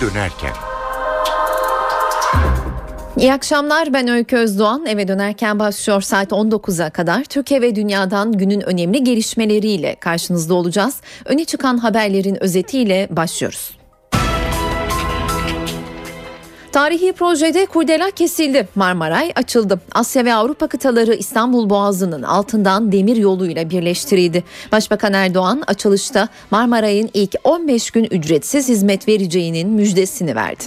dönerken. İyi akşamlar ben Öykü Özdoğan. Eve dönerken başlıyor saat 19'a kadar. Türkiye ve dünyadan günün önemli gelişmeleriyle karşınızda olacağız. Öne çıkan haberlerin özetiyle başlıyoruz. Tarihi projede kurdela kesildi. Marmaray açıldı. Asya ve Avrupa kıtaları İstanbul Boğazı'nın altından demir yoluyla birleştirildi. Başbakan Erdoğan açılışta Marmaray'ın ilk 15 gün ücretsiz hizmet vereceğinin müjdesini verdi.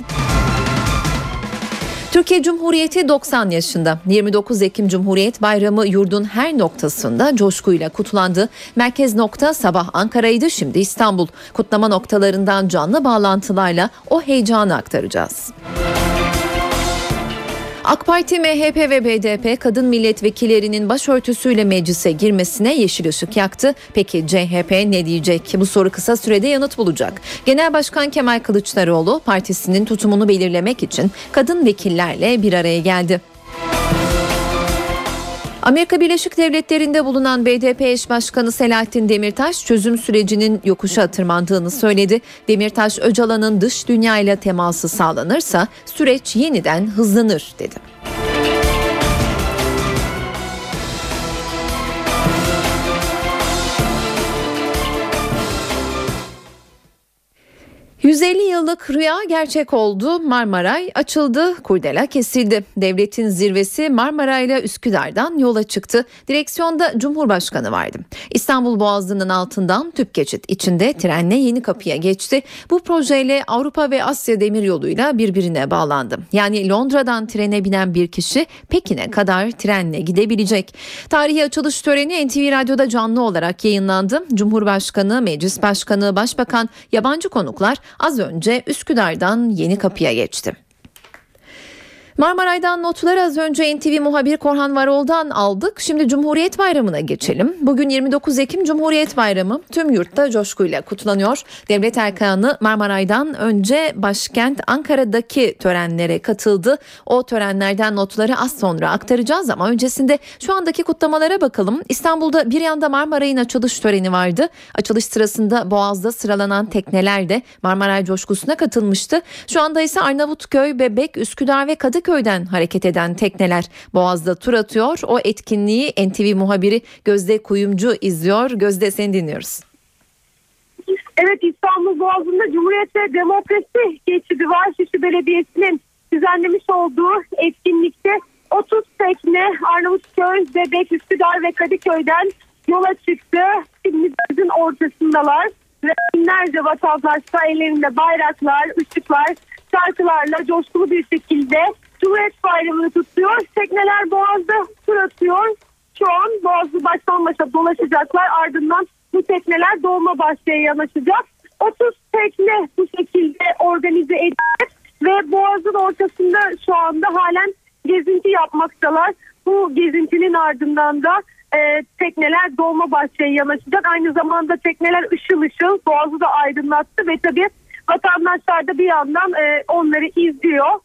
Türkiye Cumhuriyeti 90 yaşında. 29 Ekim Cumhuriyet Bayramı yurdun her noktasında coşkuyla kutlandı. Merkez nokta sabah Ankara'ydı şimdi İstanbul. Kutlama noktalarından canlı bağlantılarla o heyecanı aktaracağız. AK Parti, MHP ve BDP kadın milletvekillerinin başörtüsüyle meclise girmesine yeşil ışık yaktı. Peki CHP ne diyecek? Bu soru kısa sürede yanıt bulacak. Genel Başkan Kemal Kılıçdaroğlu partisinin tutumunu belirlemek için kadın vekillerle bir araya geldi. Amerika Birleşik Devletleri'nde bulunan BDP eş başkanı Selahattin Demirtaş çözüm sürecinin yokuşa tırmandığını söyledi. Demirtaş Öcalan'ın dış dünyayla teması sağlanırsa süreç yeniden hızlanır dedi. 150 yıllık rüya gerçek oldu. Marmaray açıldı, kurdela kesildi. Devletin zirvesi Marmaray ile Üsküdar'dan yola çıktı. Direksiyonda Cumhurbaşkanı vardı. İstanbul Boğazı'nın altından tüp geçit içinde trenle yeni kapıya geçti. Bu projeyle Avrupa ve Asya demiryoluyla birbirine bağlandı. Yani Londra'dan trene binen bir kişi Pekin'e kadar trenle gidebilecek. Tarihi açılış töreni NTV Radyo'da canlı olarak yayınlandı. Cumhurbaşkanı, Meclis Başkanı, Başbakan, yabancı konuklar az önce Üsküdar'dan Yeni Kapı'ya geçti. Marmaray'dan notlar az önce NTV muhabir Korhan Varol'dan aldık. Şimdi Cumhuriyet Bayramı'na geçelim. Bugün 29 Ekim Cumhuriyet Bayramı tüm yurtta coşkuyla kutlanıyor. Devlet erkanı Marmaray'dan önce başkent Ankara'daki törenlere katıldı. O törenlerden notları az sonra aktaracağız ama öncesinde şu andaki kutlamalara bakalım. İstanbul'da bir yanda Marmaray'ın açılış töreni vardı. Açılış sırasında Boğaz'da sıralanan tekneler de Marmaray coşkusuna katılmıştı. Şu anda ise Arnavutköy, Bebek, Üsküdar ve Kadıköy Kadıköy'den hareket eden tekneler Boğaz'da tur atıyor. O etkinliği NTV muhabiri Gözde Kuyumcu izliyor. Gözde seni dinliyoruz. Evet İstanbul Boğazı'nda Cumhuriyet ve Demokrasi Geçidi var. Şişli Belediyesi'nin düzenlemiş olduğu etkinlikte 30 tekne Arnavutköy, Bebek, Üsküdar ve Kadıköy'den yola çıktı. Şimdi denizin ortasındalar. Ve binlerce vatandaşlar ellerinde bayraklar, ışıklar, şarkılarla coşkulu bir şekilde Cumhuriyet Bayramı'nı tutuyor. Tekneler Boğaz'da tur atıyor. Şu an Boğaz'ı baştan başa dolaşacaklar. Ardından bu tekneler Dolma Bahçe'ye yanaşacak. 30 tekne bu şekilde organize edilip ve Boğaz'ın ortasında şu anda halen gezinti yapmaktalar. Bu gezintinin ardından da e, tekneler Dolma Bahçe'ye yanaşacak. Aynı zamanda tekneler ışıl ışıl Boğaz'ı da aydınlattı ve tabii vatandaşlar da bir yandan e, onları izliyor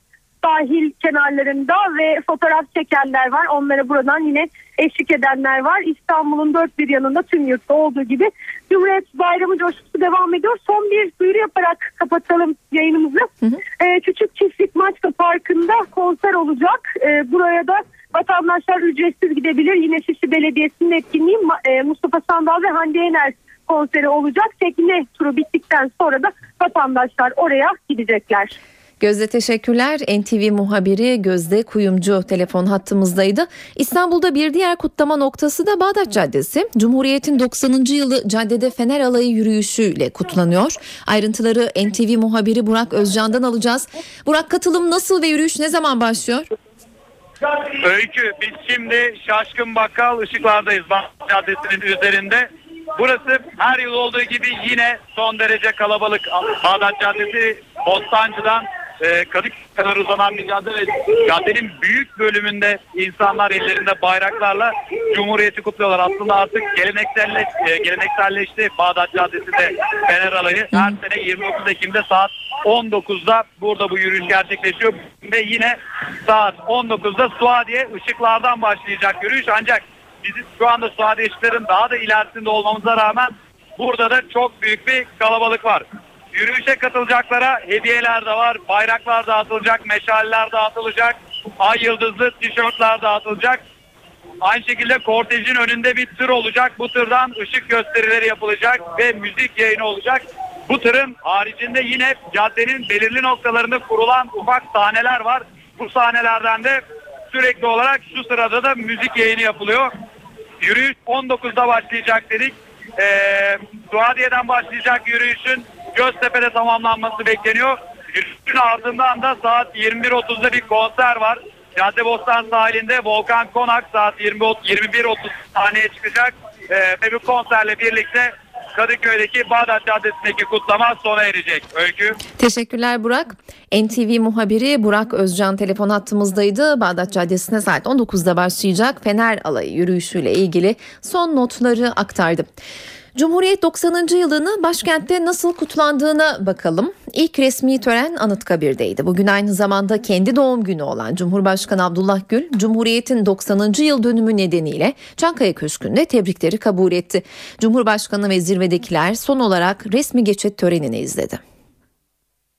sahil kenarlarında ve fotoğraf çekenler var. Onlara buradan yine eşlik edenler var. İstanbul'un dört bir yanında tüm yurtta olduğu gibi Cumhuriyet Bayramı coşkusu devam ediyor. Son bir duyuru yaparak kapatalım yayınımızı. Hı hı. Ee, Küçük Çiftlik Maçka Parkı'nda konser olacak. Ee, buraya da vatandaşlar ücretsiz gidebilir. Yine Şişli Belediyesi'nin etkinliği e, Mustafa Sandal ve Hande Yener konseri olacak. Tekne turu bittikten sonra da vatandaşlar oraya gidecekler. Gözde teşekkürler. NTV muhabiri Gözde Kuyumcu telefon hattımızdaydı. İstanbul'da bir diğer kutlama noktası da Bağdat Caddesi. Cumhuriyet'in 90. yılı caddede Fener Alayı yürüyüşüyle kutlanıyor. Ayrıntıları NTV muhabiri Burak Özcan'dan alacağız. Burak katılım nasıl ve yürüyüş ne zaman başlıyor? Öykü biz şimdi Şaşkın Bakkal ışıklardayız Bağdat Caddesi'nin üzerinde. Burası her yıl olduğu gibi yine son derece kalabalık. Bağdat Caddesi Bostancı'dan e, Kadıköy kadar uzanan bir cadde ve caddenin büyük bölümünde insanlar ellerinde bayraklarla Cumhuriyeti kutluyorlar. Aslında artık gelenekselleş, e, gelenekselleşti Bağdat Caddesi'nde Fener Alayı. Her sene 29 Ekim'de saat 19'da burada bu yürüyüş gerçekleşiyor ve yine saat 19'da Suadiye ışıklardan başlayacak yürüyüş ancak bizim şu anda Suadiye ışıkların daha da ilerisinde olmamıza rağmen burada da çok büyük bir kalabalık var. Yürüyüşe katılacaklara hediyeler de var. Bayraklar dağıtılacak, meşaleler dağıtılacak. Ay yıldızlı tişörtler dağıtılacak. Aynı şekilde kortejin önünde bir tır olacak. Bu tırdan ışık gösterileri yapılacak ve müzik yayını olacak. Bu tırın haricinde yine caddenin belirli noktalarında kurulan ufak sahneler var. Bu sahnelerden de sürekli olarak şu sırada da müzik yayını yapılıyor. Yürüyüş 19'da başlayacak dedik. Ee, Suadiye'den başlayacak yürüyüşün Göztepe'de tamamlanması bekleniyor. Yürüyüşün ardından da saat 21.30'da bir konser var. Caddebostan sahilinde Volkan Konak saat 20 21.30 sahneye çıkacak. Ee, ve bu konserle birlikte Kadıköy'deki Bağdat Caddesi'ndeki kutlama sona erecek. Öykü. Teşekkürler Burak. NTV muhabiri Burak Özcan telefon hattımızdaydı. Bağdat Caddesi'ne saat 19'da başlayacak Fener Alayı yürüyüşüyle ilgili son notları aktardı. Cumhuriyet 90. yılını başkentte nasıl kutlandığına bakalım. İlk resmi tören Anıtkabir'deydi. Bugün aynı zamanda kendi doğum günü olan Cumhurbaşkanı Abdullah Gül, Cumhuriyet'in 90. yıl dönümü nedeniyle Çankaya Köşkü'nde tebrikleri kabul etti. Cumhurbaşkanı ve zirvedekiler son olarak resmi geçit törenini izledi.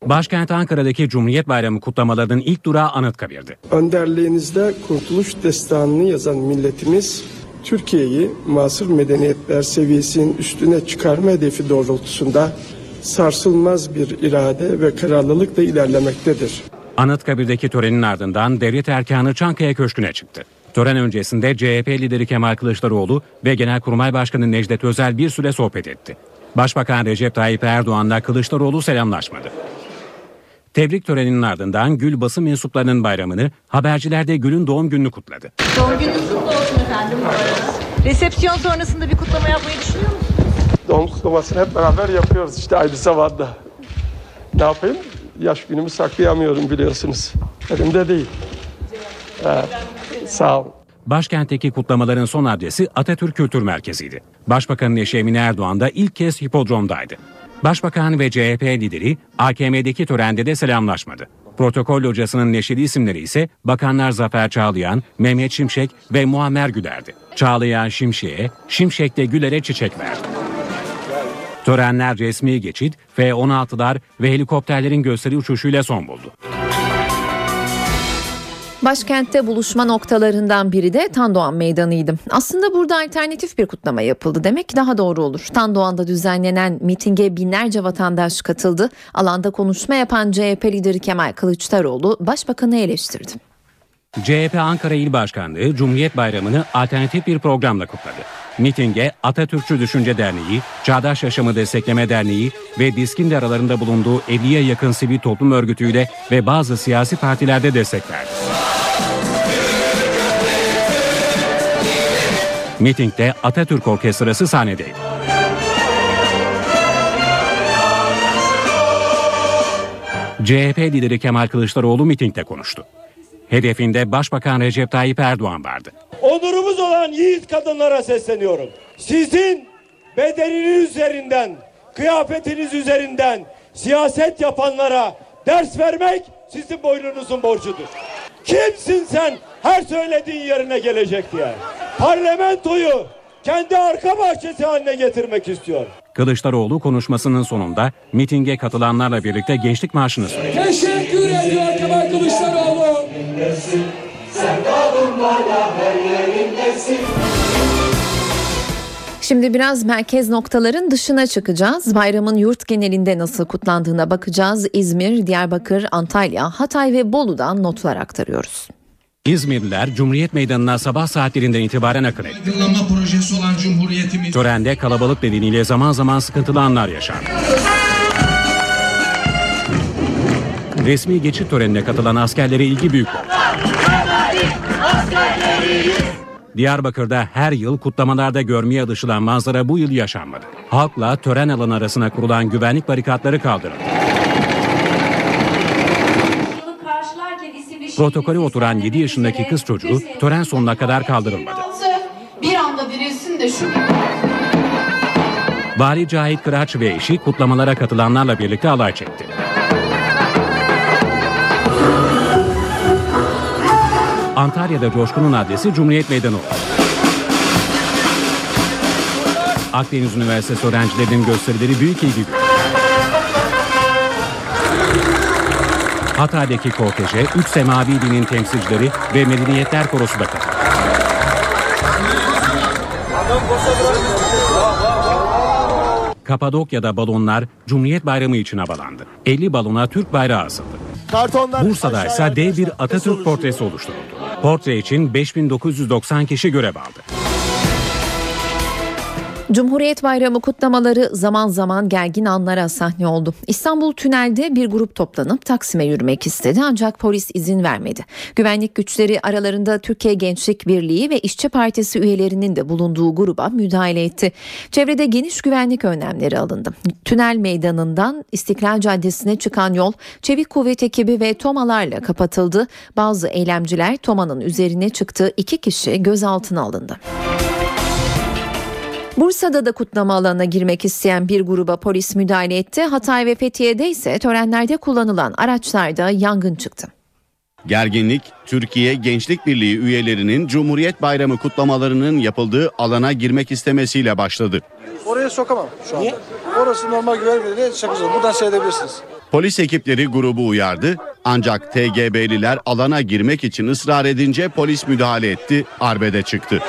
Başkent Ankara'daki Cumhuriyet Bayramı kutlamalarının ilk durağı Anıtkabir'di. Önderliğinizde kurtuluş destanını yazan milletimiz Türkiye'yi masır medeniyetler seviyesinin üstüne çıkarma hedefi doğrultusunda sarsılmaz bir irade ve kararlılıkla ilerlemektedir. Anıtkabir'deki törenin ardından devlet erkanı Çankaya Köşkü'ne çıktı. Tören öncesinde CHP lideri Kemal Kılıçdaroğlu ve Genelkurmay Başkanı Necdet Özel bir süre sohbet etti. Başbakan Recep Tayyip Erdoğan'la Kılıçdaroğlu selamlaşmadı. Tebrik töreninin ardından Gül basın mensuplarının bayramını, haberciler de Gül'ün doğum gününü kutladı. Doğum gününüz kutlu olsun. Resepsiyon sonrasında bir kutlama yapmayı düşünüyor musunuz? Doğum kutlamasını hep beraber yapıyoruz işte aynı zamanda. Ne yapayım? Yaş günümü saklayamıyorum biliyorsunuz. Elimde değil. Evet, sağ olun. Başkentteki kutlamaların son adresi Atatürk Kültür Merkezi'ydi. Başbakanın eşi Emine Erdoğan da ilk kez hipodromdaydı. Başbakan ve CHP lideri AKM'deki törende de selamlaşmadı. Protokol hocasının neşeli isimleri ise Bakanlar Zafer Çağlayan, Mehmet Şimşek ve Muammer Güler'di. Çağlayan Şimşek'e, Şimşek de Güler'e çiçek verdi. Törenler resmi geçit, F-16'lar ve helikopterlerin gösteri uçuşuyla son buldu. Başkentte buluşma noktalarından biri de Tandoğan Meydanı'ydı. Aslında burada alternatif bir kutlama yapıldı demek daha doğru olur. Tandoğan'da düzenlenen mitinge binlerce vatandaş katıldı. Alanda konuşma yapan CHP lideri Kemal Kılıçdaroğlu başbakanı eleştirdi. CHP Ankara İl Başkanlığı Cumhuriyet Bayramı'nı alternatif bir programla kutladı. Mitinge Atatürkçü Düşünce Derneği, Çağdaş Yaşamı Destekleme Derneği ve DİSK'in de aralarında bulunduğu 50'ye yakın sivil toplum örgütüyle ve bazı siyasi partilerde destek verdi. Mitingde Atatürk Orkestrası sahnedeydi. CHP lideri Kemal Kılıçdaroğlu mitingde konuştu. Hedefinde Başbakan Recep Tayyip Erdoğan vardı. onurumuz olan yiğit kadınlara sesleniyorum. Sizin bedeniniz üzerinden, kıyafetiniz üzerinden siyaset yapanlara ders vermek sizin boynunuzun borcudur. Kimsin sen her söylediğin yerine gelecek diye. Parlamentoyu kendi arka bahçesi haline getirmek istiyor. Kılıçdaroğlu konuşmasının sonunda mitinge katılanlarla birlikte Gençlik Marşı'nı söyledi. Teşekkür ediyor Kemal Kılıçdaroğlu. Şimdi biraz merkez noktaların dışına çıkacağız. Bayramın yurt genelinde nasıl kutlandığına bakacağız. İzmir, Diyarbakır, Antalya, Hatay ve Bolu'dan notlar aktarıyoruz. İzmirliler Cumhuriyet Meydanı'na sabah saatlerinden itibaren akın etti. Aydınlanma projesi olan Cumhuriyetimiz Törende kalabalık nedeniyle zaman zaman sıkıntılı anlar yaşandı. Resmi geçit törenine katılan askerlere ilgi büyük oldu. Diyarbakır'da her yıl kutlamalarda görmeye alışılan manzara bu yıl yaşanmadı. Halkla tören alanı arasına kurulan güvenlik barikatları kaldırıldı. Protokole oturan 7 yaşındaki kız çocuğu tören sonuna kadar kaldırılmadı. Bir anda dirilsin de şu Vali Cahit Kıraç ve eşi kutlamalara katılanlarla birlikte alay çekti. Antalya'da coşkunun adresi Cumhuriyet Meydanı oldu. Akdeniz Üniversitesi öğrencilerinin gösterileri büyük ilgi gördü. Hatay'daki korteje 3 semavi dinin temsilcileri ve medeniyetler korosu da katıldı. Kapadokya'da balonlar Cumhuriyet Bayramı için havalandı. 50 balona Türk bayrağı asıldı. Bursa'da ise dev bir Atatürk portresi oluşturuldu. Portre için 5990 kişi görev aldı. Cumhuriyet Bayramı kutlamaları zaman zaman gergin anlara sahne oldu. İstanbul Tünel'de bir grup toplanıp Taksim'e yürümek istedi ancak polis izin vermedi. Güvenlik güçleri aralarında Türkiye Gençlik Birliği ve İşçi Partisi üyelerinin de bulunduğu gruba müdahale etti. Çevrede geniş güvenlik önlemleri alındı. Tünel meydanından İstiklal Caddesi'ne çıkan yol çevik kuvvet ekibi ve tomalarla kapatıldı. Bazı eylemciler tomanın üzerine çıktı. İki kişi gözaltına alındı. Bursa'da da kutlama alanına girmek isteyen bir gruba polis müdahale etti. Hatay ve Fethiye'de ise törenlerde kullanılan araçlarda yangın çıktı. Gerginlik, Türkiye Gençlik Birliği üyelerinin Cumhuriyet Bayramı kutlamalarının yapıldığı alana girmek istemesiyle başladı. Oraya sokamam şu anda. Orası normal güvenlik nedeniyle çakacağız. Buradan seyredebilirsiniz. Polis ekipleri grubu uyardı ancak TGB'liler alana girmek için ısrar edince polis müdahale etti, arbede çıktı.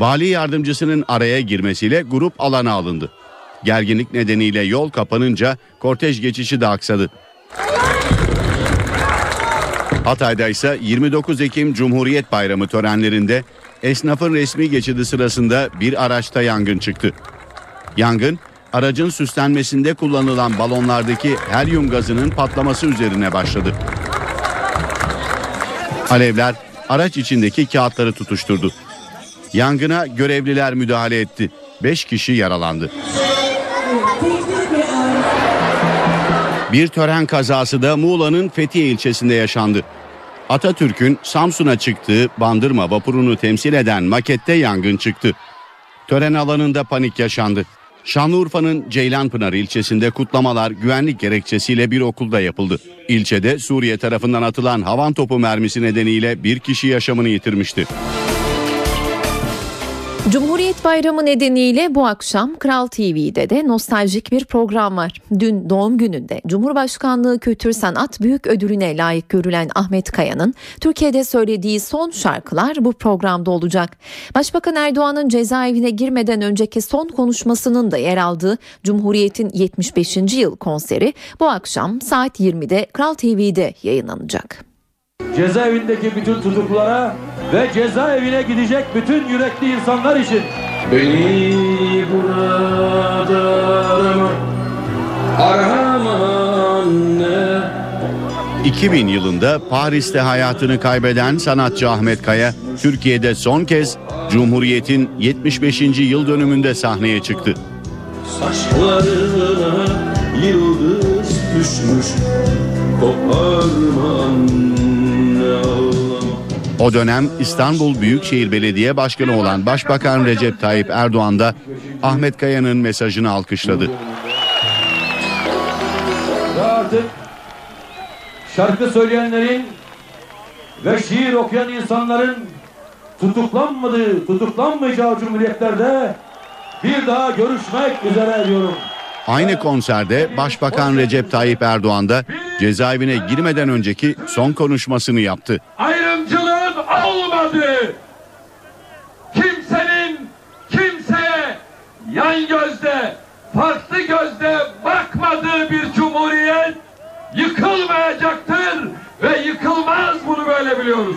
Vali yardımcısının araya girmesiyle grup alana alındı. Gerginlik nedeniyle yol kapanınca kortej geçişi de aksadı. Hatay'da ise 29 Ekim Cumhuriyet Bayramı törenlerinde esnafın resmi geçidi sırasında bir araçta yangın çıktı. Yangın aracın süslenmesinde kullanılan balonlardaki helyum gazının patlaması üzerine başladı. Alevler araç içindeki kağıtları tutuşturdu. Yangına görevliler müdahale etti. 5 kişi yaralandı. Bir tören kazası da Muğla'nın Fethiye ilçesinde yaşandı. Atatürk'ün Samsun'a çıktığı Bandırma vapurunu temsil eden makette yangın çıktı. Tören alanında panik yaşandı. Şanlıurfa'nın Ceylanpınar ilçesinde kutlamalar güvenlik gerekçesiyle bir okulda yapıldı. İlçede Suriye tarafından atılan havan topu mermisi nedeniyle bir kişi yaşamını yitirmişti. Cumhuriyet Bayramı nedeniyle bu akşam Kral TV'de de nostaljik bir program var. Dün doğum gününde Cumhurbaşkanlığı Kültür Sanat Büyük Ödülüne layık görülen Ahmet Kaya'nın Türkiye'de söylediği son şarkılar bu programda olacak. Başbakan Erdoğan'ın cezaevine girmeden önceki son konuşmasının da yer aldığı Cumhuriyet'in 75. yıl konseri bu akşam saat 20'de Kral TV'de yayınlanacak. Cezaevindeki bütün tutuklulara ve cezaevine gidecek bütün yürekli insanlar için Beni burada arama Arama anne 2000 yılında Paris'te hayatını kaybeden sanatçı Ahmet Kaya, Türkiye'de son kez Cumhuriyet'in 75. yıl dönümünde sahneye çıktı. Saçlarına yıldız düşmüş Koparma anne O dönem İstanbul Büyükşehir Belediye Başkanı olan Başbakan Recep Tayyip Erdoğan da Ahmet Kaya'nın mesajını alkışladı. ve artık şarkı söyleyenlerin ve şiir okuyan insanların tutuklanmadığı, tutuklanmayacağı cumhuriyetlerde bir daha görüşmek üzere diyorum. Aynı konserde Başbakan Recep Tayyip Erdoğan da cezaevine girmeden önceki son konuşmasını yaptı. Ayrımcılığın olmadığı, kimsenin kimseye yan gözde, farklı gözde bakmadığı bir cumhuriyet yıkılmayacaktır ve yıkılmaz bunu böyle biliyoruz.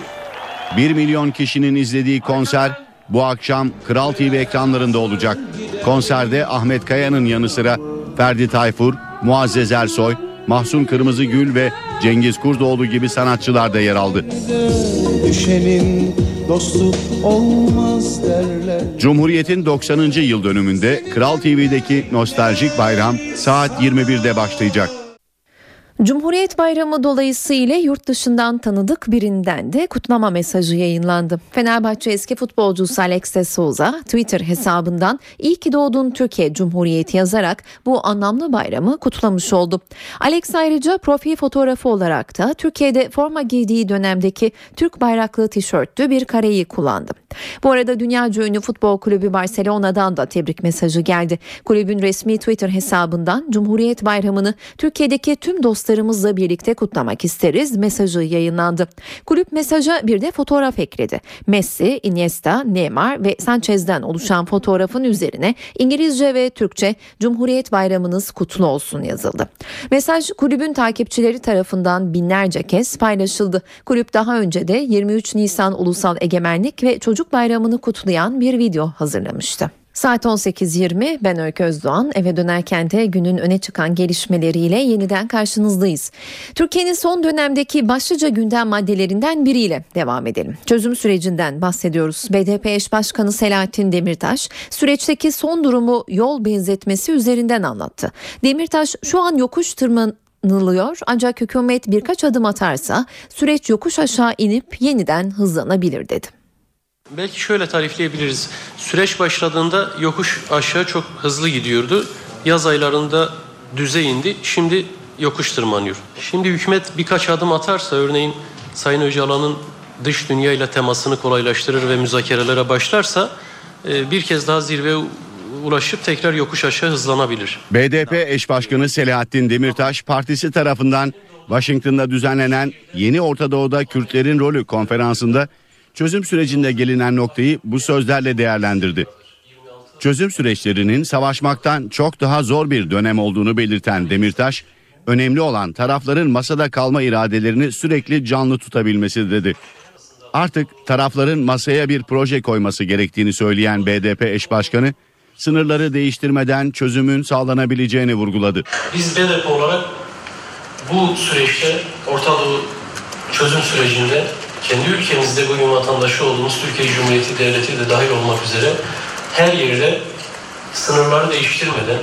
1 milyon kişinin izlediği konser bu akşam Kral TV ekranlarında olacak. Konserde Ahmet Kaya'nın yanı sıra Ferdi Tayfur, Muazzez Ersoy, Mahsun Kırmızıgül ve Cengiz Kurdoğlu gibi sanatçılar da yer aldı. Düşenin dostu olmaz derler. Cumhuriyet'in 90. yıl dönümünde Kral TV'deki nostaljik bayram saat 21'de başlayacak. Cumhuriyet Bayramı dolayısıyla yurt dışından tanıdık birinden de kutlama mesajı yayınlandı. Fenerbahçe eski futbolcusu Alex de Souza Twitter hesabından İyi ki doğdun Türkiye Cumhuriyeti yazarak bu anlamlı bayramı kutlamış oldu. Alex ayrıca profil fotoğrafı olarak da Türkiye'de forma giydiği dönemdeki Türk bayraklı tişörtlü bir kareyi kullandı. Bu arada dünyaca ünlü futbol kulübü Barcelona'dan da tebrik mesajı geldi. Kulübün resmi Twitter hesabından Cumhuriyet Bayramı'nı Türkiye'deki tüm dostlarımızla birlikte kutlamak isteriz mesajı yayınlandı. Kulüp mesaja bir de fotoğraf ekledi. Messi, Iniesta, Neymar ve Sanchez'den oluşan fotoğrafın üzerine İngilizce ve Türkçe Cumhuriyet Bayramınız kutlu olsun yazıldı. Mesaj kulübün takipçileri tarafından binlerce kez paylaşıldı. Kulüp daha önce de 23 Nisan Ulusal Egemenlik ve Çocuk Bayramı'nı kutlayan bir video hazırlamıştı. Saat 18.20 ben Öykü Özdoğan eve dönerken de günün öne çıkan gelişmeleriyle yeniden karşınızdayız. Türkiye'nin son dönemdeki başlıca gündem maddelerinden biriyle devam edelim. Çözüm sürecinden bahsediyoruz. BDP eş başkanı Selahattin Demirtaş süreçteki son durumu yol benzetmesi üzerinden anlattı. Demirtaş şu an yokuş tırmanılıyor ancak hükümet birkaç adım atarsa süreç yokuş aşağı inip yeniden hızlanabilir dedi. Belki şöyle tarifleyebiliriz. Süreç başladığında yokuş aşağı çok hızlı gidiyordu. Yaz aylarında düze indi. Şimdi yokuş tırmanıyor. Şimdi hükümet birkaç adım atarsa örneğin Sayın Öcalan'ın dış dünyayla temasını kolaylaştırır ve müzakerelere başlarsa e, bir kez daha zirveye ulaşıp tekrar yokuş aşağı hızlanabilir. BDP eş başkanı Selahattin Demirtaş partisi tarafından Washington'da düzenlenen Yeni Orta Doğu'da Kürtlerin rolü konferansında çözüm sürecinde gelinen noktayı bu sözlerle değerlendirdi. Çözüm süreçlerinin savaşmaktan çok daha zor bir dönem olduğunu belirten Demirtaş, önemli olan tarafların masada kalma iradelerini sürekli canlı tutabilmesi dedi. Artık tarafların masaya bir proje koyması gerektiğini söyleyen BDP eş başkanı, sınırları değiştirmeden çözümün sağlanabileceğini vurguladı. Biz BDP olarak bu süreçte Orta Doğu çözüm sürecinde kendi ülkemizde bugün vatandaşı olduğumuz Türkiye Cumhuriyeti Devleti de dahil olmak üzere her yerde sınırları değiştirmeden,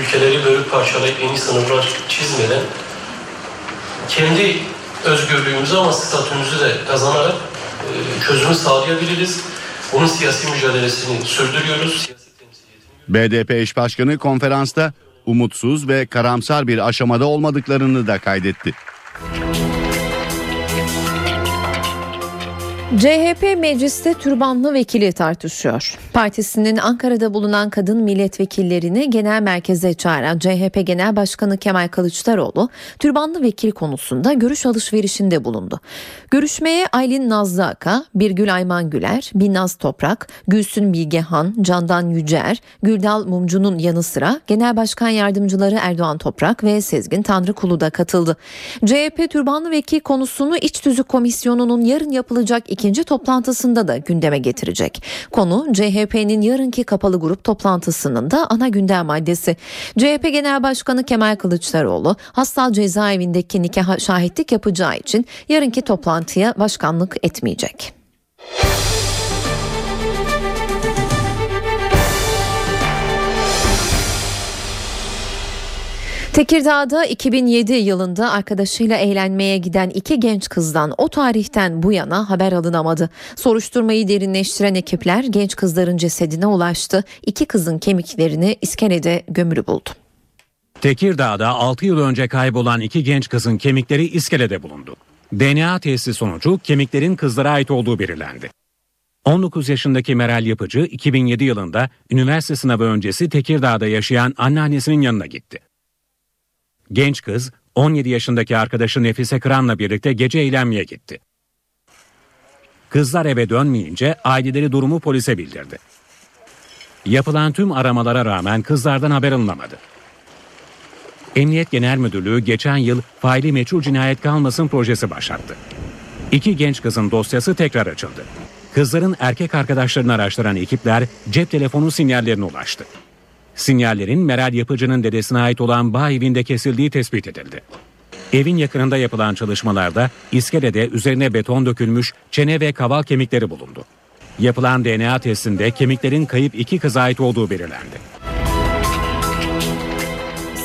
ülkeleri bölüp parçalayıp yeni sınırlar çizmeden kendi özgürlüğümüzü ama statümüzü de kazanarak e, çözümü sağlayabiliriz. Bunun siyasi mücadelesini sürdürüyoruz. BDP eş başkanı konferansta umutsuz ve karamsar bir aşamada olmadıklarını da kaydetti. CHP mecliste türbanlı vekili tartışıyor. Partisinin Ankara'da bulunan kadın milletvekillerini genel merkeze çağıran CHP Genel Başkanı Kemal Kılıçdaroğlu türbanlı vekil konusunda görüş alışverişinde bulundu. Görüşmeye Aylin Nazlı Aka, Birgül Ayman Güler, Binnaz Toprak, Gülsün Bilgehan, Candan Yücer, Güldal Mumcu'nun yanı sıra Genel Başkan Yardımcıları Erdoğan Toprak ve Sezgin Tanrıkulu da katıldı. CHP türbanlı vekil konusunu İç Tüzük Komisyonu'nun yarın yapılacak ikinci toplantısında da gündeme getirecek. Konu CHP'nin yarınki kapalı grup toplantısının da ana gündem maddesi. CHP Genel Başkanı Kemal Kılıçdaroğlu Hastal cezaevindeki nikaha şahitlik yapacağı için yarınki toplantıya başkanlık etmeyecek. Tekirdağ'da 2007 yılında arkadaşıyla eğlenmeye giden iki genç kızdan o tarihten bu yana haber alınamadı. Soruşturmayı derinleştiren ekipler genç kızların cesedine ulaştı. İki kızın kemiklerini iskelede gömülü buldu. Tekirdağ'da 6 yıl önce kaybolan iki genç kızın kemikleri iskelede bulundu. DNA testi sonucu kemiklerin kızlara ait olduğu belirlendi. 19 yaşındaki Meral Yapıcı 2007 yılında üniversite sınavı öncesi Tekirdağ'da yaşayan anneannesinin yanına gitti. Genç kız 17 yaşındaki arkadaşı Nefise Kıran'la birlikte gece eğlenmeye gitti. Kızlar eve dönmeyince aileleri durumu polise bildirdi. Yapılan tüm aramalara rağmen kızlardan haber alınamadı. Emniyet Genel Müdürlüğü geçen yıl faili meçhul cinayet kalmasın projesi başlattı. İki genç kızın dosyası tekrar açıldı. Kızların erkek arkadaşlarını araştıran ekipler cep telefonu sinyallerine ulaştı. Sinyallerin Meral Yapıcı'nın dedesine ait olan bağ evinde kesildiği tespit edildi. Evin yakınında yapılan çalışmalarda iskelede üzerine beton dökülmüş çene ve kaval kemikleri bulundu. Yapılan DNA testinde kemiklerin kayıp iki kıza ait olduğu belirlendi.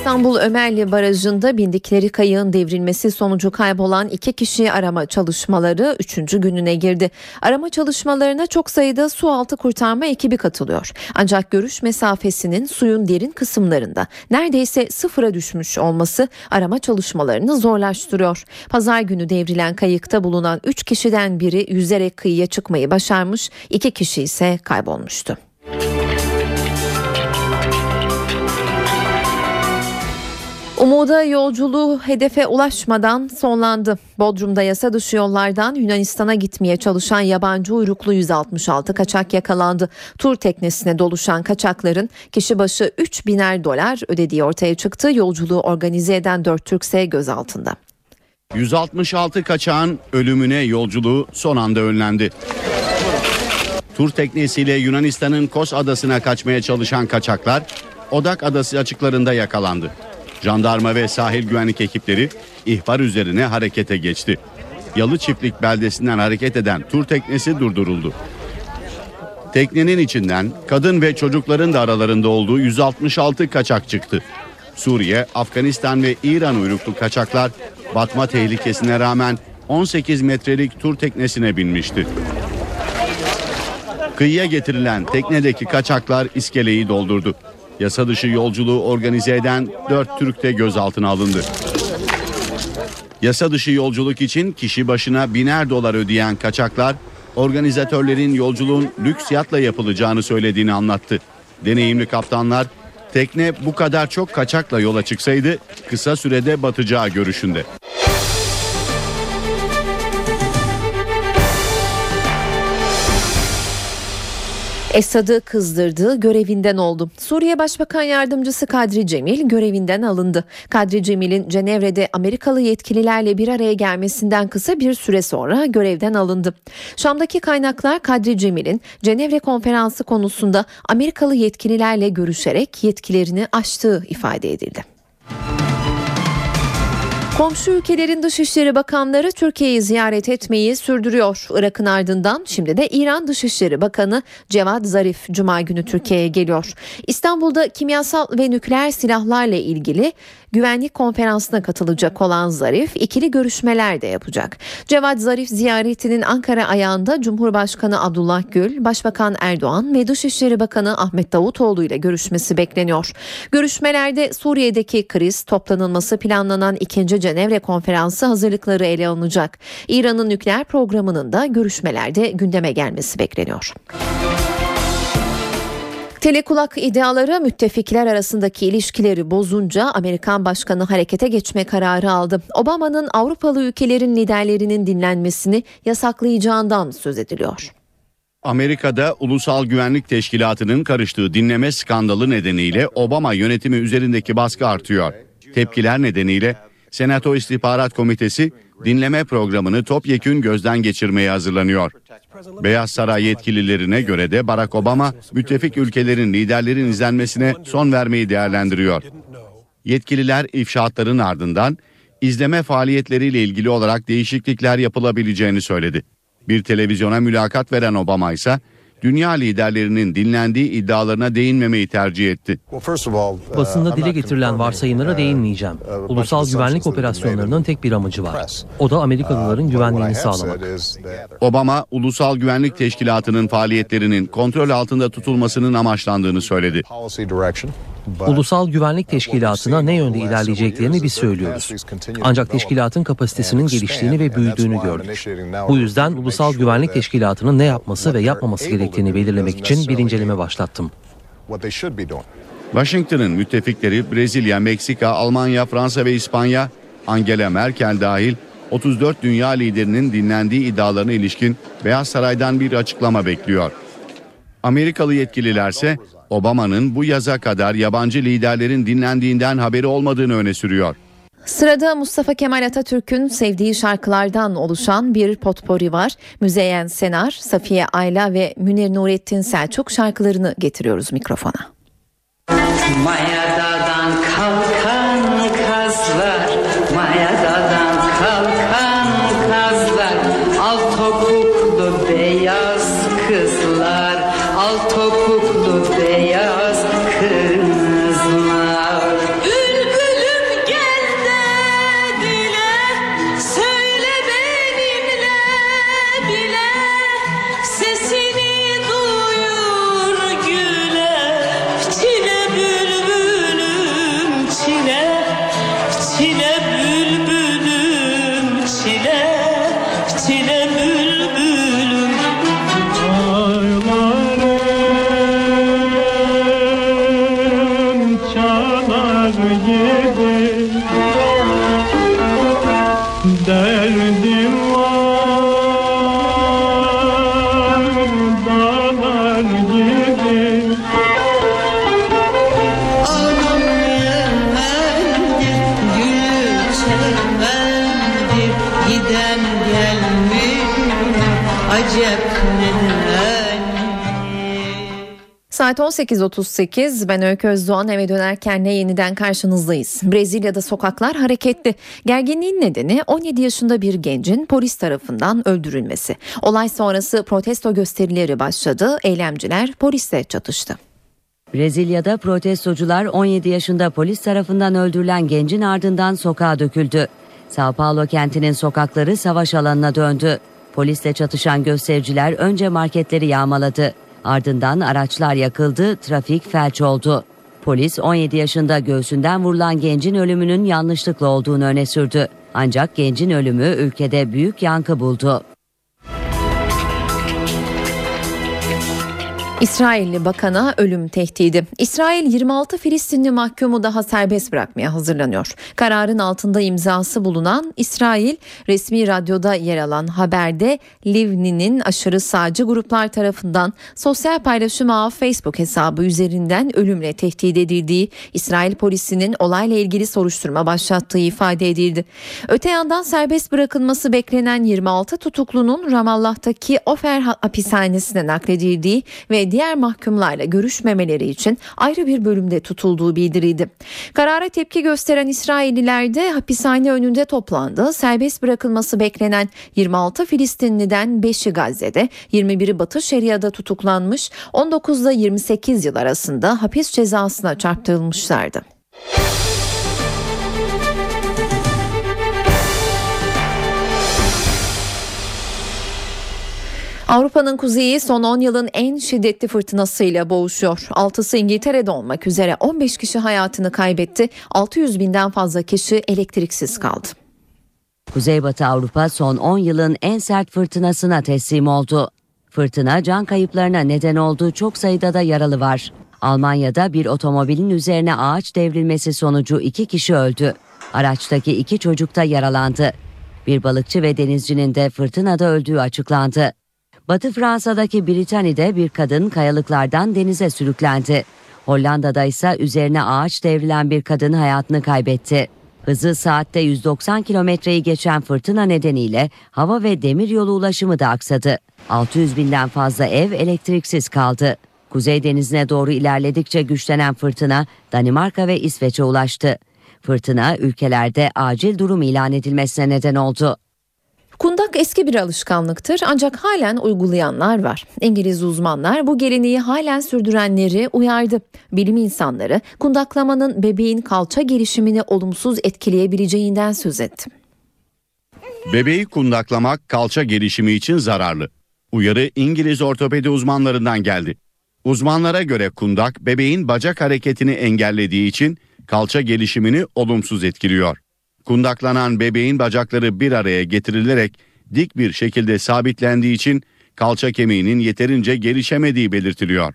İstanbul Ömerli Barajı'nda bindikleri kayığın devrilmesi sonucu kaybolan iki kişi arama çalışmaları 3. gününe girdi. Arama çalışmalarına çok sayıda su altı kurtarma ekibi katılıyor. Ancak görüş mesafesinin suyun derin kısımlarında neredeyse sıfıra düşmüş olması arama çalışmalarını zorlaştırıyor. Pazar günü devrilen kayıkta bulunan 3 kişiden biri yüzerek kıyıya çıkmayı başarmış, 2 kişi ise kaybolmuştu. Umuda yolculuğu hedefe ulaşmadan sonlandı. Bodrum'da yasa dışı yollardan Yunanistan'a gitmeye çalışan yabancı uyruklu 166 kaçak yakalandı. Tur teknesine doluşan kaçakların kişi başı 3 biner dolar ödediği ortaya çıktı. Yolculuğu organize eden 4 Türk ise gözaltında. 166 kaçağın ölümüne yolculuğu son anda önlendi. Tur teknesiyle Yunanistan'ın Kos adasına kaçmaya çalışan kaçaklar Odak adası açıklarında yakalandı. Jandarma ve sahil güvenlik ekipleri ihbar üzerine harekete geçti. Yalı Çiftlik beldesinden hareket eden tur teknesi durduruldu. Teknenin içinden kadın ve çocukların da aralarında olduğu 166 kaçak çıktı. Suriye, Afganistan ve İran uyruklu kaçaklar batma tehlikesine rağmen 18 metrelik tur teknesine binmişti. Kıyıya getirilen teknedeki kaçaklar iskeleyi doldurdu. Yasa dışı yolculuğu organize eden 4 Türk de gözaltına alındı. Yasa dışı yolculuk için kişi başına biner dolar ödeyen kaçaklar organizatörlerin yolculuğun lüks yatla yapılacağını söylediğini anlattı. Deneyimli kaptanlar tekne bu kadar çok kaçakla yola çıksaydı kısa sürede batacağı görüşünde. Esad'ı kızdırdı, görevinden oldu. Suriye Başbakan Yardımcısı Kadri Cemil görevinden alındı. Kadri Cemil'in Cenevre'de Amerikalı yetkililerle bir araya gelmesinden kısa bir süre sonra görevden alındı. Şam'daki kaynaklar Kadri Cemil'in Cenevre konferansı konusunda Amerikalı yetkililerle görüşerek yetkilerini aştığı ifade edildi. Komşu ülkelerin Dışişleri Bakanları Türkiye'yi ziyaret etmeyi sürdürüyor. Irak'ın ardından şimdi de İran Dışişleri Bakanı Cevat Zarif Cuma günü Türkiye'ye geliyor. İstanbul'da kimyasal ve nükleer silahlarla ilgili güvenlik konferansına katılacak olan Zarif ikili görüşmeler de yapacak. Cevat Zarif ziyaretinin Ankara ayağında Cumhurbaşkanı Abdullah Gül, Başbakan Erdoğan ve Dışişleri Bakanı Ahmet Davutoğlu ile görüşmesi bekleniyor. Görüşmelerde Suriye'deki kriz, toplanılması planlanan ikinci Cenevre konferansı hazırlıkları ele alınacak. İran'ın nükleer programının da görüşmelerde gündeme gelmesi bekleniyor. Telekulak iddiaları müttefikler arasındaki ilişkileri bozunca Amerikan Başkanı harekete geçme kararı aldı. Obama'nın Avrupalı ülkelerin liderlerinin dinlenmesini yasaklayacağından söz ediliyor. Amerika'da Ulusal Güvenlik Teşkilatı'nın karıştığı dinleme skandalı nedeniyle Obama yönetimi üzerindeki baskı artıyor. Tepkiler nedeniyle Senato İstihbarat Komitesi dinleme programını topyekün gözden geçirmeye hazırlanıyor. Beyaz Saray yetkililerine göre de Barack Obama müttefik ülkelerin liderlerin izlenmesine son vermeyi değerlendiriyor. Yetkililer ifşaatların ardından izleme faaliyetleriyle ilgili olarak değişiklikler yapılabileceğini söyledi. Bir televizyona mülakat veren Obama ise dünya liderlerinin dinlendiği iddialarına değinmemeyi tercih etti. Basında dile getirilen varsayımlara değinmeyeceğim. Ulusal güvenlik operasyonlarının tek bir amacı var. O da Amerikalıların güvenliğini sağlamak. Obama, Ulusal Güvenlik Teşkilatı'nın faaliyetlerinin kontrol altında tutulmasının amaçlandığını söyledi. Ulusal Güvenlik Teşkilatı'na ne yönde ilerleyeceklerini biz söylüyoruz. Ancak teşkilatın kapasitesinin geliştiğini ve büyüdüğünü gördük. Bu yüzden Ulusal Güvenlik Teşkilatı'nın ne yapması ve yapmaması gerektiğini belirlemek için bir inceleme başlattım. Washington'ın müttefikleri Brezilya, Meksika, Almanya, Fransa ve İspanya, Angela Merkel dahil 34 dünya liderinin dinlendiği iddialarına ilişkin Beyaz Saray'dan bir açıklama bekliyor. Amerikalı yetkililerse Obama'nın bu yaza kadar yabancı liderlerin dinlendiğinden haberi olmadığını öne sürüyor. Sırada Mustafa Kemal Atatürk'ün sevdiği şarkılardan oluşan bir potpori var. Müzeyyen Senar, Safiye Ayla ve Münir Nurettin Selçuk şarkılarını getiriyoruz mikrofona. Mayadadan kalkan kazlar, mayadadan Saat 18.38 ben Öykü Özdoğan eve dönerken ne yeniden karşınızdayız. Brezilya'da sokaklar hareketli. Gerginliğin nedeni 17 yaşında bir gencin polis tarafından öldürülmesi. Olay sonrası protesto gösterileri başladı. Eylemciler polisle çatıştı. Brezilya'da protestocular 17 yaşında polis tarafından öldürülen gencin ardından sokağa döküldü. Sao Paulo kentinin sokakları savaş alanına döndü. Polisle çatışan göstericiler önce marketleri yağmaladı. Ardından araçlar yakıldı, trafik felç oldu. Polis 17 yaşında göğsünden vurulan gencin ölümünün yanlışlıkla olduğunu öne sürdü. Ancak gencin ölümü ülkede büyük yankı buldu. İsrailli bakana ölüm tehdidi. İsrail 26 Filistinli mahkumu daha serbest bırakmaya hazırlanıyor. Kararın altında imzası bulunan İsrail resmi radyoda yer alan haberde Livni'nin aşırı sağcı gruplar tarafından sosyal paylaşım ağı Facebook hesabı üzerinden ölümle tehdit edildiği, İsrail polisinin olayla ilgili soruşturma başlattığı ifade edildi. Öte yandan serbest bırakılması beklenen 26 tutuklunun Ramallah'taki Ofer hapishanesine nakledildiği ve diğer mahkumlarla görüşmemeleri için ayrı bir bölümde tutulduğu bildirildi. Karara tepki gösteren İsrailliler de hapishane önünde toplandı. Serbest bırakılması beklenen 26 Filistinliden 5'i Gazze'de, 21'i Batı Şeria'da tutuklanmış, 19'da 28 yıl arasında hapis cezasına çarptırılmışlardı. Avrupa'nın kuzeyi son 10 yılın en şiddetli fırtınasıyla boğuşuyor. Altısı İngiltere'de olmak üzere 15 kişi hayatını kaybetti. 600 binden fazla kişi elektriksiz kaldı. Kuzeybatı Avrupa son 10 yılın en sert fırtınasına teslim oldu. Fırtına can kayıplarına neden olduğu çok sayıda da yaralı var. Almanya'da bir otomobilin üzerine ağaç devrilmesi sonucu iki kişi öldü. Araçtaki iki çocuk da yaralandı. Bir balıkçı ve denizcinin de fırtınada öldüğü açıklandı. Batı Fransa'daki Britanya'da bir kadın kayalıklardan denize sürüklendi. Hollanda'da ise üzerine ağaç devrilen bir kadın hayatını kaybetti. Hızı saatte 190 kilometreyi geçen fırtına nedeniyle hava ve demir yolu ulaşımı da aksadı. 600 binden fazla ev elektriksiz kaldı. Kuzey denizine doğru ilerledikçe güçlenen fırtına Danimarka ve İsveç'e ulaştı. Fırtına ülkelerde acil durum ilan edilmesine neden oldu. Kundak eski bir alışkanlıktır ancak halen uygulayanlar var. İngiliz uzmanlar bu geleneği halen sürdürenleri uyardı. Bilim insanları kundaklamanın bebeğin kalça gelişimini olumsuz etkileyebileceğinden söz etti. Bebeği kundaklamak kalça gelişimi için zararlı. Uyarı İngiliz ortopedi uzmanlarından geldi. Uzmanlara göre kundak bebeğin bacak hareketini engellediği için kalça gelişimini olumsuz etkiliyor. Kundaklanan bebeğin bacakları bir araya getirilerek dik bir şekilde sabitlendiği için kalça kemiğinin yeterince gelişemediği belirtiliyor.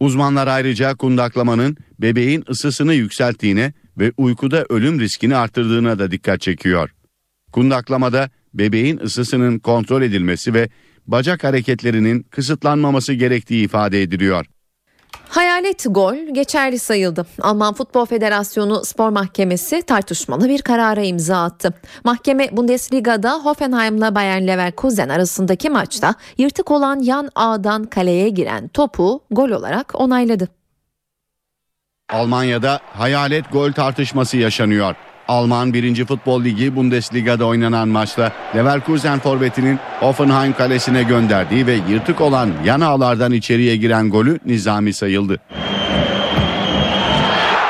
Uzmanlar ayrıca kundaklamanın bebeğin ısısını yükselttiğine ve uykuda ölüm riskini arttırdığına da dikkat çekiyor. Kundaklamada bebeğin ısısının kontrol edilmesi ve bacak hareketlerinin kısıtlanmaması gerektiği ifade ediliyor. Hayalet gol geçerli sayıldı. Alman Futbol Federasyonu Spor Mahkemesi tartışmalı bir karara imza attı. Mahkeme Bundesliga'da Hoffenheim'la Bayer Leverkusen arasındaki maçta yırtık olan yan ağdan kaleye giren topu gol olarak onayladı. Almanya'da hayalet gol tartışması yaşanıyor. Alman 1. Futbol Ligi Bundesliga'da oynanan maçta Leverkusen forvetinin Hoffenheim kalesine gönderdiği ve yırtık olan yan ağlardan içeriye giren golü nizami sayıldı.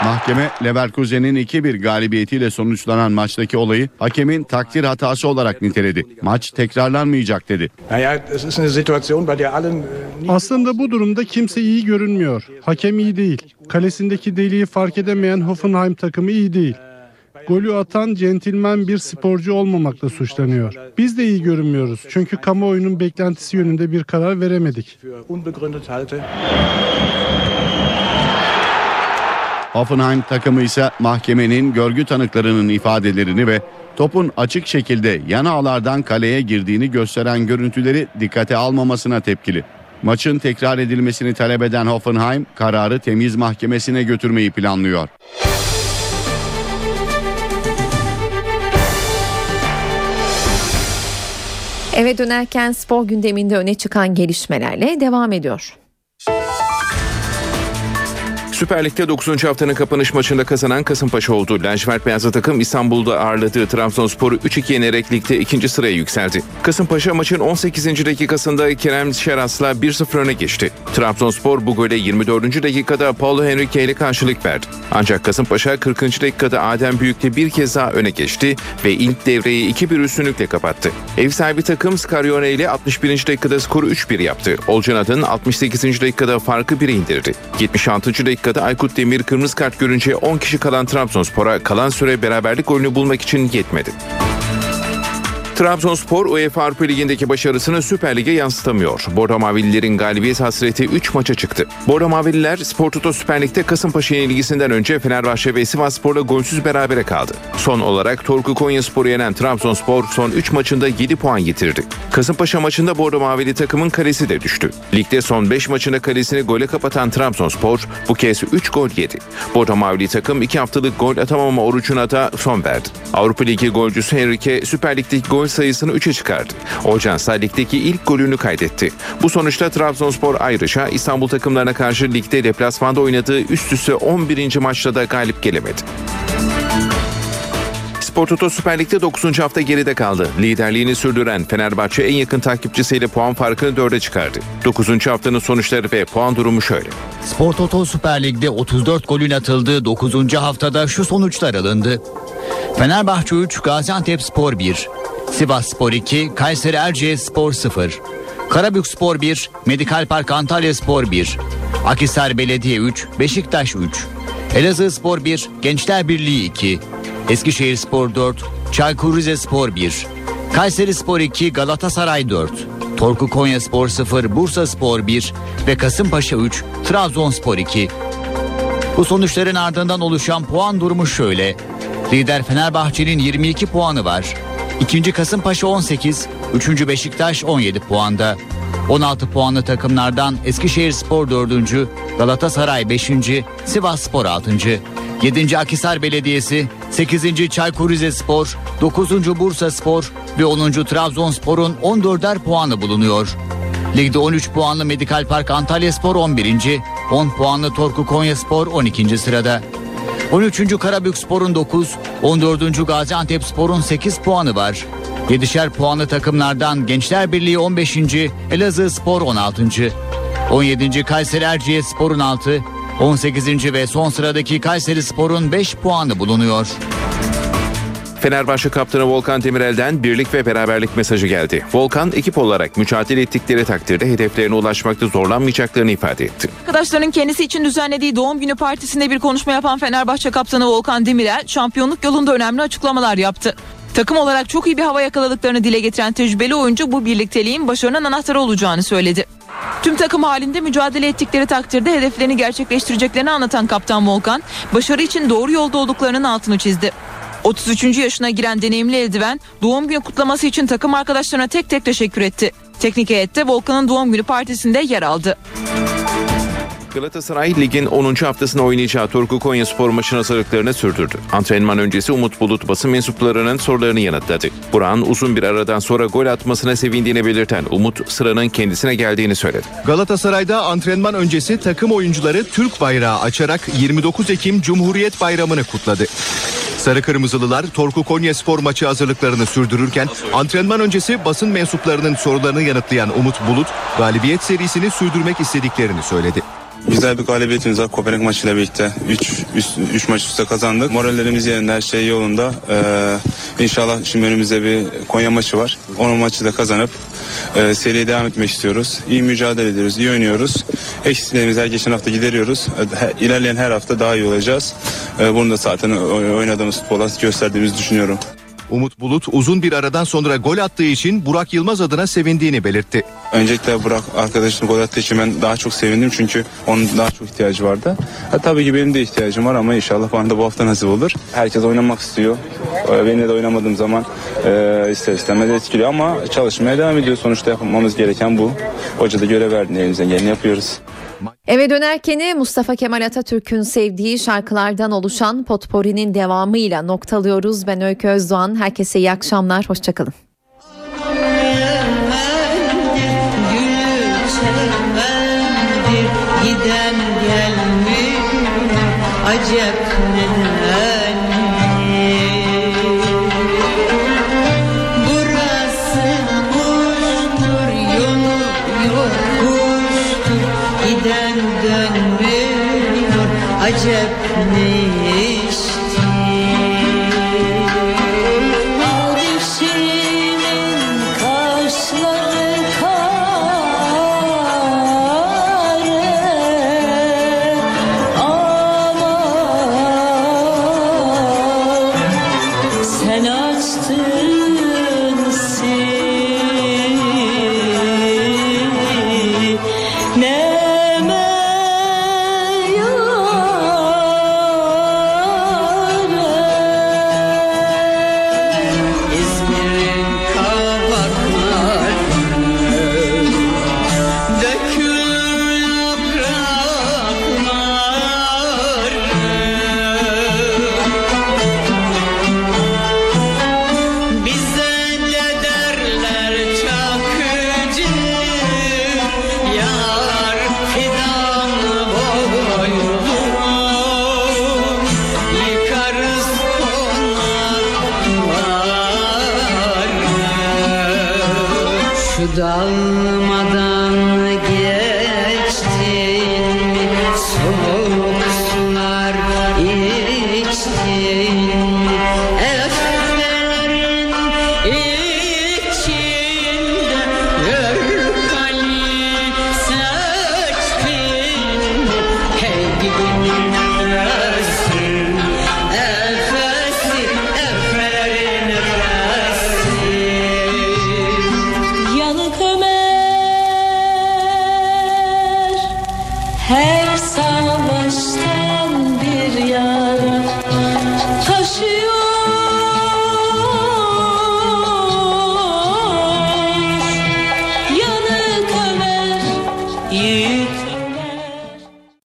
Mahkeme Leverkusen'in 2-1 galibiyetiyle sonuçlanan maçtaki olayı hakemin takdir hatası olarak niteledi. Maç tekrarlanmayacak dedi. Aslında bu durumda kimse iyi görünmüyor. Hakem iyi değil. Kalesindeki deliği fark edemeyen Hoffenheim takımı iyi değil. Golü atan centilmen bir sporcu olmamakla suçlanıyor. Biz de iyi görünmüyoruz çünkü kamuoyunun beklentisi yönünde bir karar veremedik. Hoffenheim takımı ise mahkemenin görgü tanıklarının ifadelerini ve topun açık şekilde yan ağlardan kaleye girdiğini gösteren görüntüleri dikkate almamasına tepkili. Maçın tekrar edilmesini talep eden Hoffenheim kararı temiz mahkemesine götürmeyi planlıyor. Eve dönerken spor gündeminde öne çıkan gelişmelerle devam ediyor. Süper Lig'de 9. haftanın kapanış maçında kazanan Kasımpaşa oldu. Lacivert Beyazlı takım İstanbul'da ağırladığı Trabzonspor'u 3-2 yenerek ligde ikinci sıraya yükseldi. Kasımpaşa maçın 18. dakikasında Kerem Şeras'la 1-0 öne geçti. Trabzonspor bu gole 24. dakikada Paulo Henrique ile karşılık verdi. Ancak Kasımpaşa 40. dakikada Adem Büyük'le bir kez daha öne geçti ve ilk devreyi 2-1 üstünlükle kapattı. Ev sahibi takım Scarione ile 61. dakikada skoru 3-1 yaptı. Olcan Adın 68. dakikada farkı 1'e indirdi. 76. dakikada Aykut Demir kırmızı kart görünce 10 kişi kalan Trabzonspor'a kalan süre beraberlik golünü bulmak için yetmedi. Trabzonspor UEFA Avrupa Ligi'ndeki başarısını Süper Lig'e yansıtamıyor. Bordo Mavililerin galibiyet hasreti 3 maça çıktı. Bordo Mavililer Spor Toto Süper Lig'de Kasımpaşa yenilgisinden önce Fenerbahçe ve Sivasspor'la golsüz berabere kaldı. Son olarak Torku Konyaspor'u yenen Trabzonspor son 3 maçında 7 puan yitirdi. Kasımpaşa maçında Bordo Mavili takımın kalesi de düştü. Ligde son 5 maçında kalesini gole kapatan Trabzonspor bu kez 3 gol yedi. Bordo Mavili takım 2 haftalık gol atamama orucuna da son verdi. Avrupa Ligi golcüsü Henrique Süper Lig'deki gol sayısını 3'e çıkardı. Ojansa ligdeki ilk golünü kaydetti. Bu sonuçta Trabzonspor ayrıca İstanbul takımlarına karşı ligde deplasmanda oynadığı üst üste 11. maçta da galip gelemedi. Spor Toto Süper Lig'de 9. hafta geride kaldı. Liderliğini sürdüren Fenerbahçe en yakın takipçisiyle puan farkını 4'e çıkardı. 9. haftanın sonuçları ve puan durumu şöyle. Spor Toto Süper Lig'de 34 golün atıldığı 9. haftada şu sonuçlar alındı. Fenerbahçe 3, Gaziantep Spor 1, Sivas Spor 2, Kayseri Erciyes Spor 0, Karabük Spor 1, Medikal Park Antalya Spor 1, Akhisar Belediye 3, Beşiktaş 3, Elazığ Spor 1, Gençler Birliği 2, Eskişehir Spor 4, Çaykur Rizespor 1, Kayseri Spor 2, Galatasaray 4, Torku Konya Spor 0, Bursa Spor 1 ve Kasımpaşa 3, Trabzonspor 2. Bu sonuçların ardından oluşan puan durumu şöyle. Lider Fenerbahçe'nin 22 puanı var. İkinci Kasımpaşa 18, üçüncü Beşiktaş 17 puanda. 16 puanlı takımlardan Eskişehir Spor 4. Galatasaray 5. Sivas Spor 6. 7. Akisar Belediyesi, 8. Çaykur Rizespor, 9. Bursa Spor ve 10. Trabzonspor'un 14'er puanı bulunuyor. Ligde 13 puanlı Medikal Park Antalya Spor 11. 10 puanlı Torku Konya Spor 12. sırada. 13. Karabük Spor'un 9, 14. Gaziantep Spor'un 8 puanı var. 7'şer puanlı takımlardan Gençler Birliği 15. Elazığ Spor 16. 17. Kayseri Erciyes Spor'un 6, 18. ve son sıradaki Kayseri Spor'un 5 puanı bulunuyor. Fenerbahçe kaptanı Volkan Demirel'den birlik ve beraberlik mesajı geldi. Volkan ekip olarak mücadele ettikleri takdirde hedeflerine ulaşmakta zorlanmayacaklarını ifade etti. Arkadaşların kendisi için düzenlediği doğum günü partisinde bir konuşma yapan Fenerbahçe kaptanı Volkan Demirel şampiyonluk yolunda önemli açıklamalar yaptı. Takım olarak çok iyi bir hava yakaladıklarını dile getiren tecrübeli oyuncu bu birlikteliğin başarının anahtarı olacağını söyledi. Tüm takım halinde mücadele ettikleri takdirde hedeflerini gerçekleştireceklerini anlatan kaptan Volkan, başarı için doğru yolda olduklarının altını çizdi. 33. yaşına giren deneyimli eldiven doğum günü kutlaması için takım arkadaşlarına tek tek teşekkür etti. Teknik heyette Volkan'ın doğum günü partisinde yer aldı. Galatasaray ligin 10. haftasında oynayacağı Turku Konya Spor maçın hazırlıklarını sürdürdü. Antrenman öncesi Umut Bulut basın mensuplarının sorularını yanıtladı. Burak'ın uzun bir aradan sonra gol atmasına sevindiğini belirten Umut sıranın kendisine geldiğini söyledi. Galatasaray'da antrenman öncesi takım oyuncuları Türk bayrağı açarak 29 Ekim Cumhuriyet Bayramı'nı kutladı. Sarı Kırmızılılar Torku Konya Spor maçı hazırlıklarını sürdürürken antrenman öncesi basın mensuplarının sorularını yanıtlayan Umut Bulut galibiyet serisini sürdürmek istediklerini söyledi. Güzel bir galibiyetimiz var Kopenhag maçıyla birlikte. 3 3 maç üstte kazandık. Morallerimiz yerinde, her şey yolunda. Ee, inşallah şimdi önümüzde bir Konya maçı var. Onun maçı da kazanıp e, seriye devam etmek istiyoruz. İyi mücadele ediyoruz, iyi oynuyoruz. Eksiklerimizi her geçen hafta gideriyoruz. İlerleyen her hafta daha iyi olacağız. Ee, bunu da zaten oynadığımız futbola gösterdiğimizi düşünüyorum. Umut Bulut uzun bir aradan sonra gol attığı için Burak Yılmaz adına sevindiğini belirtti. Öncelikle Burak arkadaşım gol attığı için ben daha çok sevindim çünkü onun daha çok ihtiyacı vardı. Ha, tabii ki benim de ihtiyacım var ama inşallah bana da bu hafta nasip olur. Herkes oynamak istiyor. Ee, Benim de oynamadığım zaman e, ister istemez etkiliyor ama çalışmaya devam ediyor. Sonuçta yapmamız gereken bu. Hoca da görev verdi elimizden geleni yapıyoruz. Eve dönerkeni Mustafa Kemal Atatürk'ün sevdiği şarkılardan oluşan Potpori'nin devamıyla noktalıyoruz. Ben Öykü Özdoğan. Herkese iyi akşamlar. Hoşçakalın. Acep acep